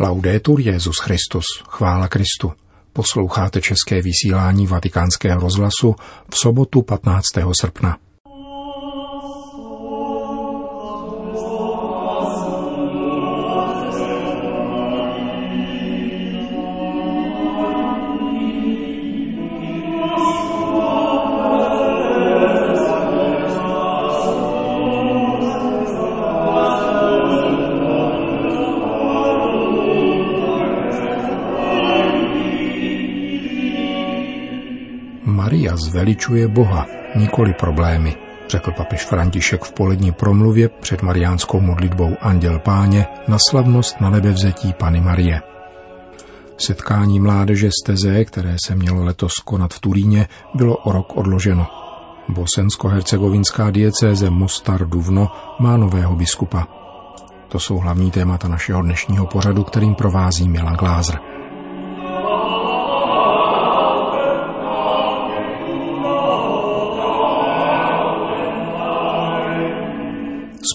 Laudetur Jezus Christus, chvála Kristu. Posloucháte české vysílání Vatikánského rozhlasu v sobotu 15. srpna. Zveličuje Boha, nikoli problémy, řekl papež František v polední promluvě před mariánskou modlitbou Anděl Páně na slavnost na nebevzetí Pany Marie. Setkání mládeže z Teze, které se mělo letos konat v Turíně, bylo o rok odloženo. Bosensko-hercegovinská diecéze Mostar Duvno má nového biskupa. To jsou hlavní témata našeho dnešního pořadu, kterým provází Milan Glázer.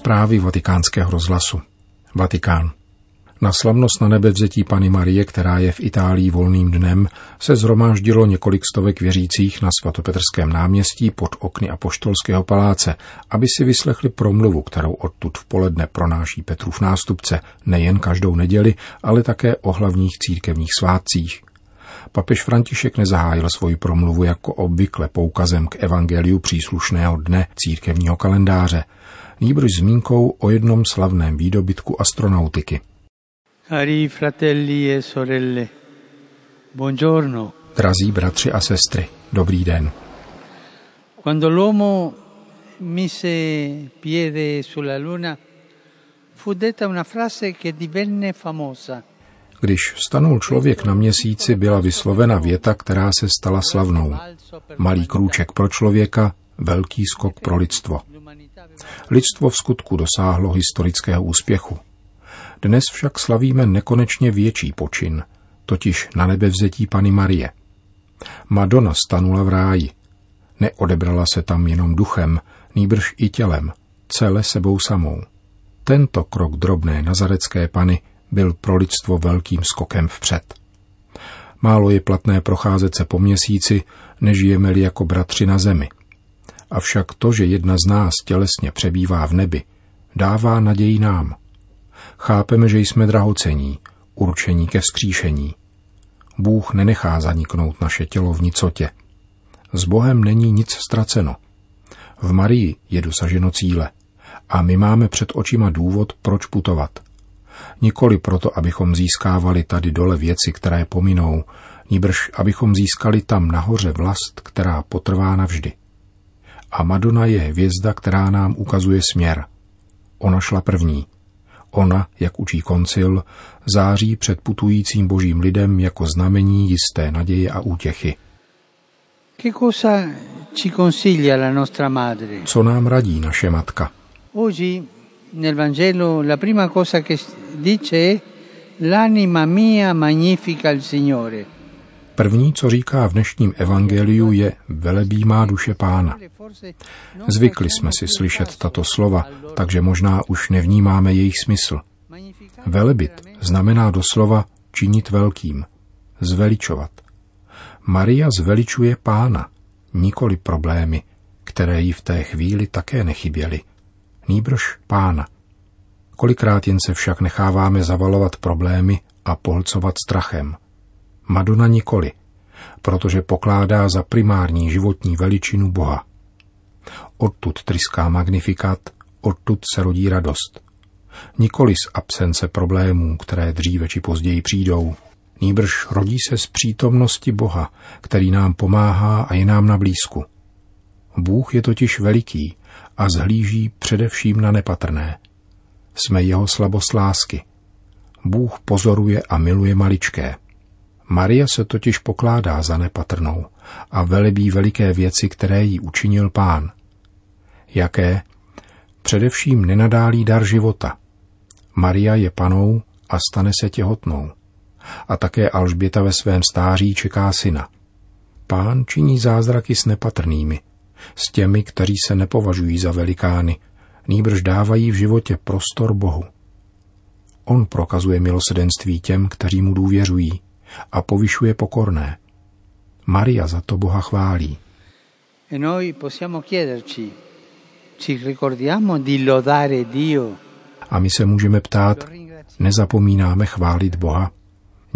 Zprávy vatikánského rozhlasu. Vatikán. Na slavnost na nebe vzetí Pany Marie, která je v Itálii volným dnem, se zhromáždilo několik stovek věřících na svatopetrském náměstí pod okny Apoštolského paláce, aby si vyslechli promluvu, kterou odtud v poledne pronáší Petrův nástupce nejen každou neděli, ale také o hlavních církevních svátcích. Papež František nezahájil svoji promluvu jako obvykle poukazem k evangeliu příslušného dne církevního kalendáře – nýbrž zmínkou o jednom slavném výdobytku astronautiky. Cari fratelli e sorelle, buongiorno. Drazí bratři a sestry, dobrý den. Quando l'uomo mise piede sulla luna, fu detta una frase che divenne famosa. Když stanul člověk na měsíci, byla vyslovena věta, která se stala slavnou. Malý krůček pro člověka, velký skok pro lidstvo. Lidstvo v skutku dosáhlo historického úspěchu. Dnes však slavíme nekonečně větší počin, totiž na nebe vzetí Pany Marie. Madonna stanula v ráji. Neodebrala se tam jenom duchem, nýbrž i tělem, celé sebou samou. Tento krok drobné nazarecké pany byl pro lidstvo velkým skokem vpřed. Málo je platné procházet se po měsíci, nežijeme-li jako bratři na zemi. Avšak to, že jedna z nás tělesně přebývá v nebi, dává naději nám. Chápeme, že jsme drahocení, určení ke vzkříšení. Bůh nenechá zaniknout naše tělo v nicotě. S Bohem není nic ztraceno. V Marii je dosaženo cíle a my máme před očima důvod, proč putovat. Nikoli proto, abychom získávali tady dole věci, které pominou, níbrž abychom získali tam nahoře vlast, která potrvá navždy a Madonna je hvězda, která nám ukazuje směr. Ona šla první. Ona, jak učí koncil, září před putujícím božím lidem jako znamení jisté naděje a útěchy. Co nám radí naše matka? Oggi nel Vangelo la prima cosa che dice è l'anima mia magnifica il Signore. První, co říká v dnešním evangeliu, je velebí má duše pána. Zvykli jsme si slyšet tato slova, takže možná už nevnímáme jejich smysl. Velebit znamená doslova činit velkým, zveličovat. Maria zveličuje pána, nikoli problémy, které jí v té chvíli také nechyběly. Nýbrž pána. Kolikrát jen se však necháváme zavalovat problémy a pohlcovat strachem – Madonna nikoli, protože pokládá za primární životní veličinu Boha. Odtud tryská magnifikát, odtud se rodí radost. Nikoli z absence problémů, které dříve či později přijdou, nýbrž rodí se z přítomnosti Boha, který nám pomáhá a je nám na blízku. Bůh je totiž veliký a zhlíží především na nepatrné. Jsme jeho slabost lásky. Bůh pozoruje a miluje maličké. Maria se totiž pokládá za nepatrnou a velebí veliké věci, které jí učinil pán. Jaké? Především nenadálí dar života. Maria je panou a stane se těhotnou. A také Alžběta ve svém stáří čeká syna. Pán činí zázraky s nepatrnými, s těmi, kteří se nepovažují za velikány, nýbrž dávají v životě prostor Bohu. On prokazuje milosedenství těm, kteří mu důvěřují a povyšuje pokorné. Maria za to Boha chválí. E noi possiamo chiederci, ci ricordiamo di lodare Dio? A my se můžeme ptát, nezapomínáme chválit Boha?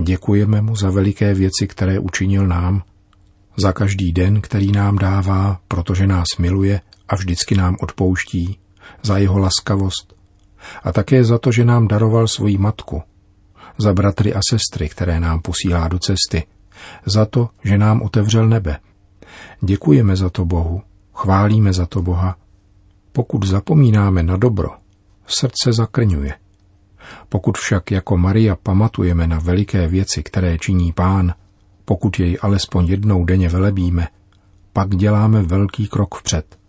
Děkujeme mu za veliké věci, které učinil nám, za každý den, který nám dává, protože nás miluje a vždycky nám odpouští, za jeho laskavost a také za to, že nám daroval svoji matku, za bratry a sestry, které nám posílá do cesty, za to, že nám otevřel nebe. Děkujeme za to Bohu, chválíme za to Boha. Pokud zapomínáme na dobro, srdce zakrňuje. Pokud však jako Maria pamatujeme na veliké věci, které činí Pán, pokud jej alespoň jednou denně velebíme, pak děláme velký krok vpřed.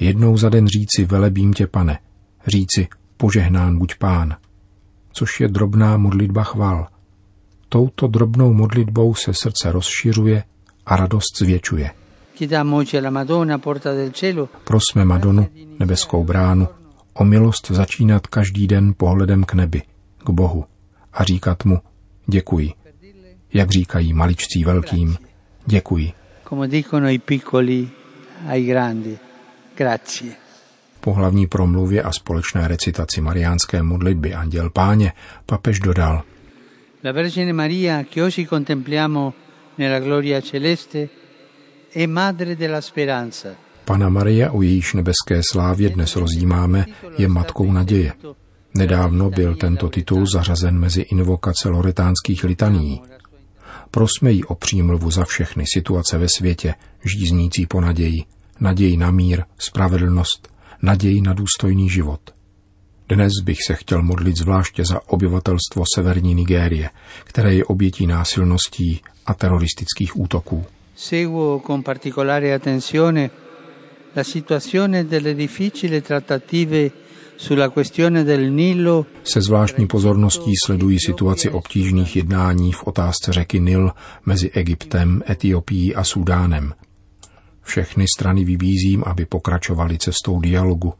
Jednou za den říci velebím tě, pane, říci požehnán buď pán, což je drobná modlitba chval. Touto drobnou modlitbou se srdce rozšiřuje a radost zvětšuje. Prosme Madonu, nebeskou bránu, o milost začínat každý den pohledem k nebi, k Bohu a říkat mu děkuji, jak říkají maličcí velkým, děkuji. Come dicono i piccoli ai grandi, grazie. Po hlavní promluvě a společné recitaci mariánské modlitby Anděl Páně papež dodal La Vergine Maria che oggi contempliamo nella gloria celeste è madre della speranza. Pana Maria, o jejíž nebeské slávě dnes rozjímáme, je matkou naděje. Nedávno byl tento titul zařazen mezi invokace loretánských litaní. Prosme jí o přímluvu za všechny situace ve světě, žíznící po naději, naději na mír, spravedlnost, naději na důstojný život. Dnes bych se chtěl modlit zvláště za obyvatelstvo severní Nigérie, které je obětí násilností a teroristických útoků. Seguo con particolare attenzione la situazione delle difficili trattative sulla questione del Nilo. Se zvláštní pozorností sledují situaci obtížných jednání v otázce řeky Nil mezi Egyptem, Etiopií a Súdánem. Všechny strany vybízím, aby pokračovali cestou dialogu,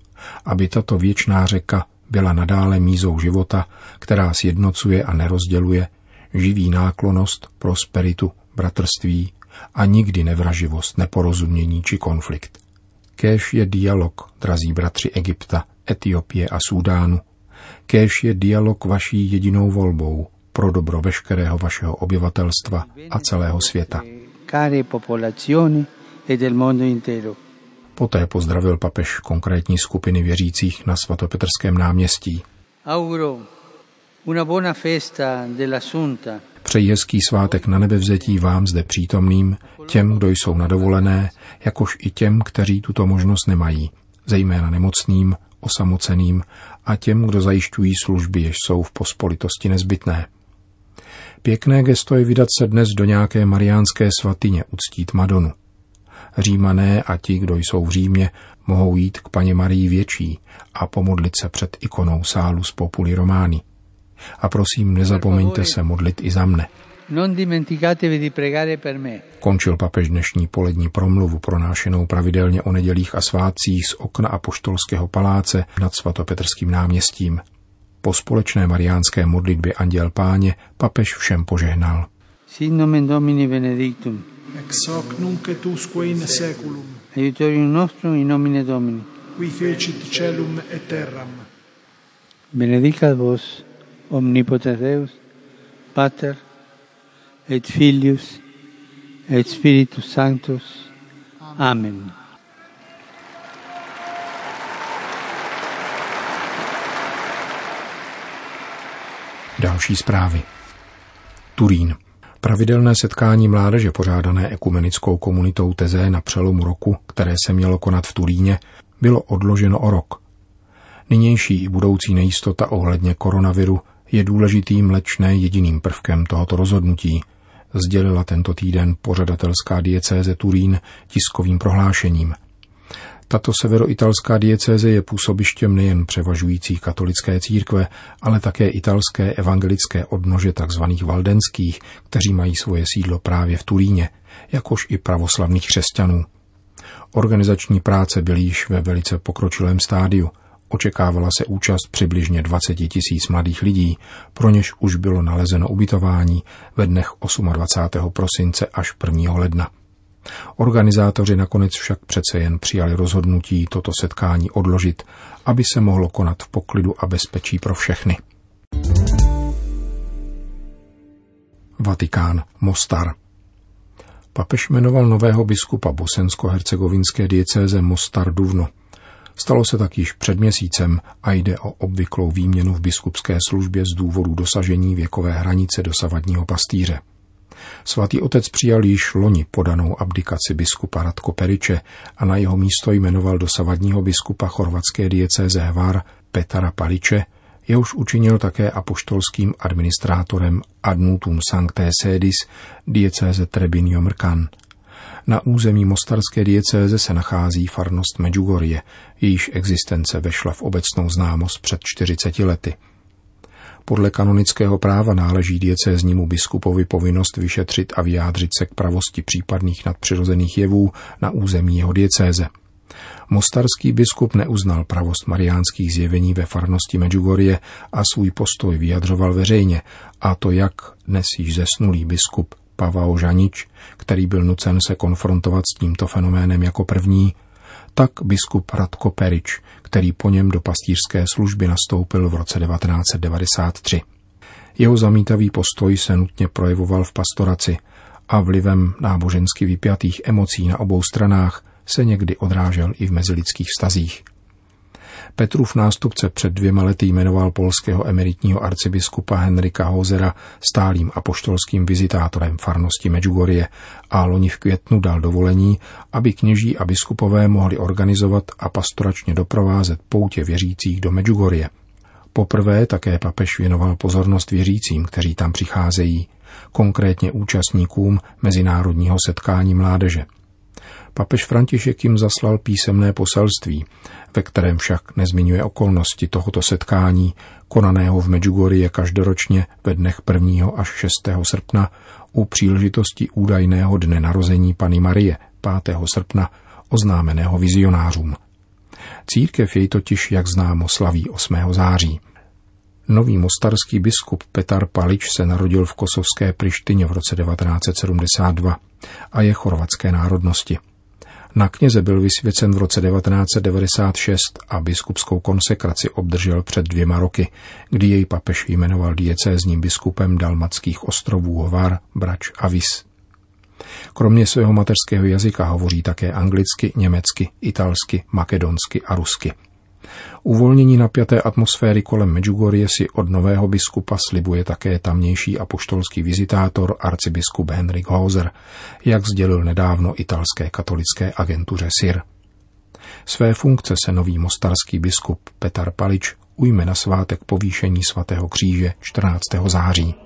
aby tato věčná řeka byla nadále mízou života, která sjednocuje a nerozděluje, živí náklonost, prosperitu, bratrství a nikdy nevraživost, neporozumění či konflikt. Kéž je dialog, drazí bratři Egypta, Etiopie a Súdánu. Kéž je dialog vaší jedinou volbou pro dobro veškerého vašeho obyvatelstva a celého světa. E del mondo intero. Poté pozdravil papež konkrétní skupiny věřících na svatopetrském náměstí. Auguro una buona festa dell'Assunta. Přeji hezký svátek na nebevzetí vám zde přítomným, těm, kdo jsou na dovolené, jakož i těm, kteří tuto možnost nemají, zejména nemocným, osamoceným a těm, kdo zajišťují služby, jež jsou v pospolitosti nezbytné. Pěkné gesto je vydat se dnes do nějaké mariánské svatyně uctít Madonu. Římané a ti, kdo jsou v Římě, mohou jít k paně Marii větší a pomodlit se před ikonou sálu z Populi Romány. A prosím, nezapomeňte se modlit i za mne. Končil papež dnešní polední promluvu pronášenou pravidelně o nedělích a svátcích z okna apoštolského paláce nad svatopetrským náměstím. Po společné mariánské modlitbě Anděl Páně papež všem požehnal. Sin nomen Domini benedictum. Ex hoc nunc et usque in seculum, Aiutorium nostrum in nomine Domini. qui fecit celum et terram. Benedicat vos, omnipotens Deus, Pater, et Filius, et Spiritus Sanctus. Amen. Další zprávy. Turín. Pravidelné setkání mládeže pořádané ekumenickou komunitou Teze na přelomu roku, které se mělo konat v Turíně, bylo odloženo o rok. Nynější i budoucí nejistota ohledně koronaviru je důležitým, leč ne jediným prvkem tohoto rozhodnutí, sdělila tento týden pořadatelská diecéze Turín tiskovým prohlášením – tato severoitalská diecéze je působištěm nejen převažující katolické církve, ale také italské evangelické odnože tzv. valdenských, kteří mají svoje sídlo právě v Turíně, jakož i pravoslavných křesťanů. Organizační práce byly již ve velice pokročilém stádiu. Očekávala se účast přibližně 20 tisíc mladých lidí, pro něž už bylo nalezeno ubytování ve dnech 28. prosince až 1. ledna. Organizátoři nakonec však přece jen přijali rozhodnutí toto setkání odložit, aby se mohlo konat v poklidu a bezpečí pro všechny. Vatikán, Mostar. Papež jmenoval nového biskupa bosensko-hercegovinské diecéze Mostar Duvno. Stalo se tak již před měsícem a jde o obvyklou výměnu v biskupské službě z důvodu dosažení věkové hranice dosavadního pastýře. Svatý otec přijal již loni podanou abdikaci biskupa Radko Periče a na jeho místo jmenoval dosavadního biskupa chorvatské diecéze Hvar Petara Paliče, jehož učinil také apoštolským administrátorem Adnutum Sancté Sedis diecéze Trebinio Mrkan. Na území mostarské diecéze se nachází farnost Medjugorje, jejíž existence vešla v obecnou známost před 40 lety. Podle kanonického práva náleží diecéznímu biskupovi povinnost vyšetřit a vyjádřit se k pravosti případných nadpřirozených jevů na území jeho diecéze. Mostarský biskup neuznal pravost mariánských zjevení ve farnosti Medjugorje a svůj postoj vyjadřoval veřejně, a to jak dnes již zesnulý biskup Pavao Žanič, který byl nucen se konfrontovat s tímto fenoménem jako první, tak biskup Radko Perič, který po něm do pastířské služby nastoupil v roce 1993. Jeho zamítavý postoj se nutně projevoval v pastoraci a vlivem nábožensky vypjatých emocí na obou stranách se někdy odrážel i v mezilidských vztazích. Petrův nástupce před dvěma lety jmenoval polského emeritního arcibiskupa Henrika Hozera stálým apoštolským vizitátorem farnosti Medjugorje a loni v květnu dal dovolení, aby kněží a biskupové mohli organizovat a pastoračně doprovázet poutě věřících do Medjugorje. Poprvé také papež věnoval pozornost věřícím, kteří tam přicházejí, konkrétně účastníkům mezinárodního setkání mládeže. Papež František jim zaslal písemné poselství, ve kterém však nezmiňuje okolnosti tohoto setkání, konaného v Medjugorje každoročně ve dnech 1. až 6. srpna u příležitosti údajného dne narození Pany Marie 5. srpna oznámeného vizionářům. Církev jej totiž, jak známo, slaví 8. září. Nový mostarský biskup Petar Palič se narodil v kosovské Prištině v roce 1972 a je chorvatské národnosti. Na kněze byl vysvěcen v roce 1996 a biskupskou konsekraci obdržel před dvěma roky, kdy jej papež jmenoval diecézním biskupem dalmatských ostrovů Hovar, Brač a Vis. Kromě svého mateřského jazyka hovoří také anglicky, německy, italsky, makedonsky a rusky – Uvolnění napjaté atmosféry kolem Medjugorje si od nového biskupa slibuje také tamnější apoštolský vizitátor arcibiskup Henrik Hauser, jak sdělil nedávno italské katolické agentuře SIR. Své funkce se nový mostarský biskup Petar Palič ujme na svátek povýšení svatého kříže 14. září.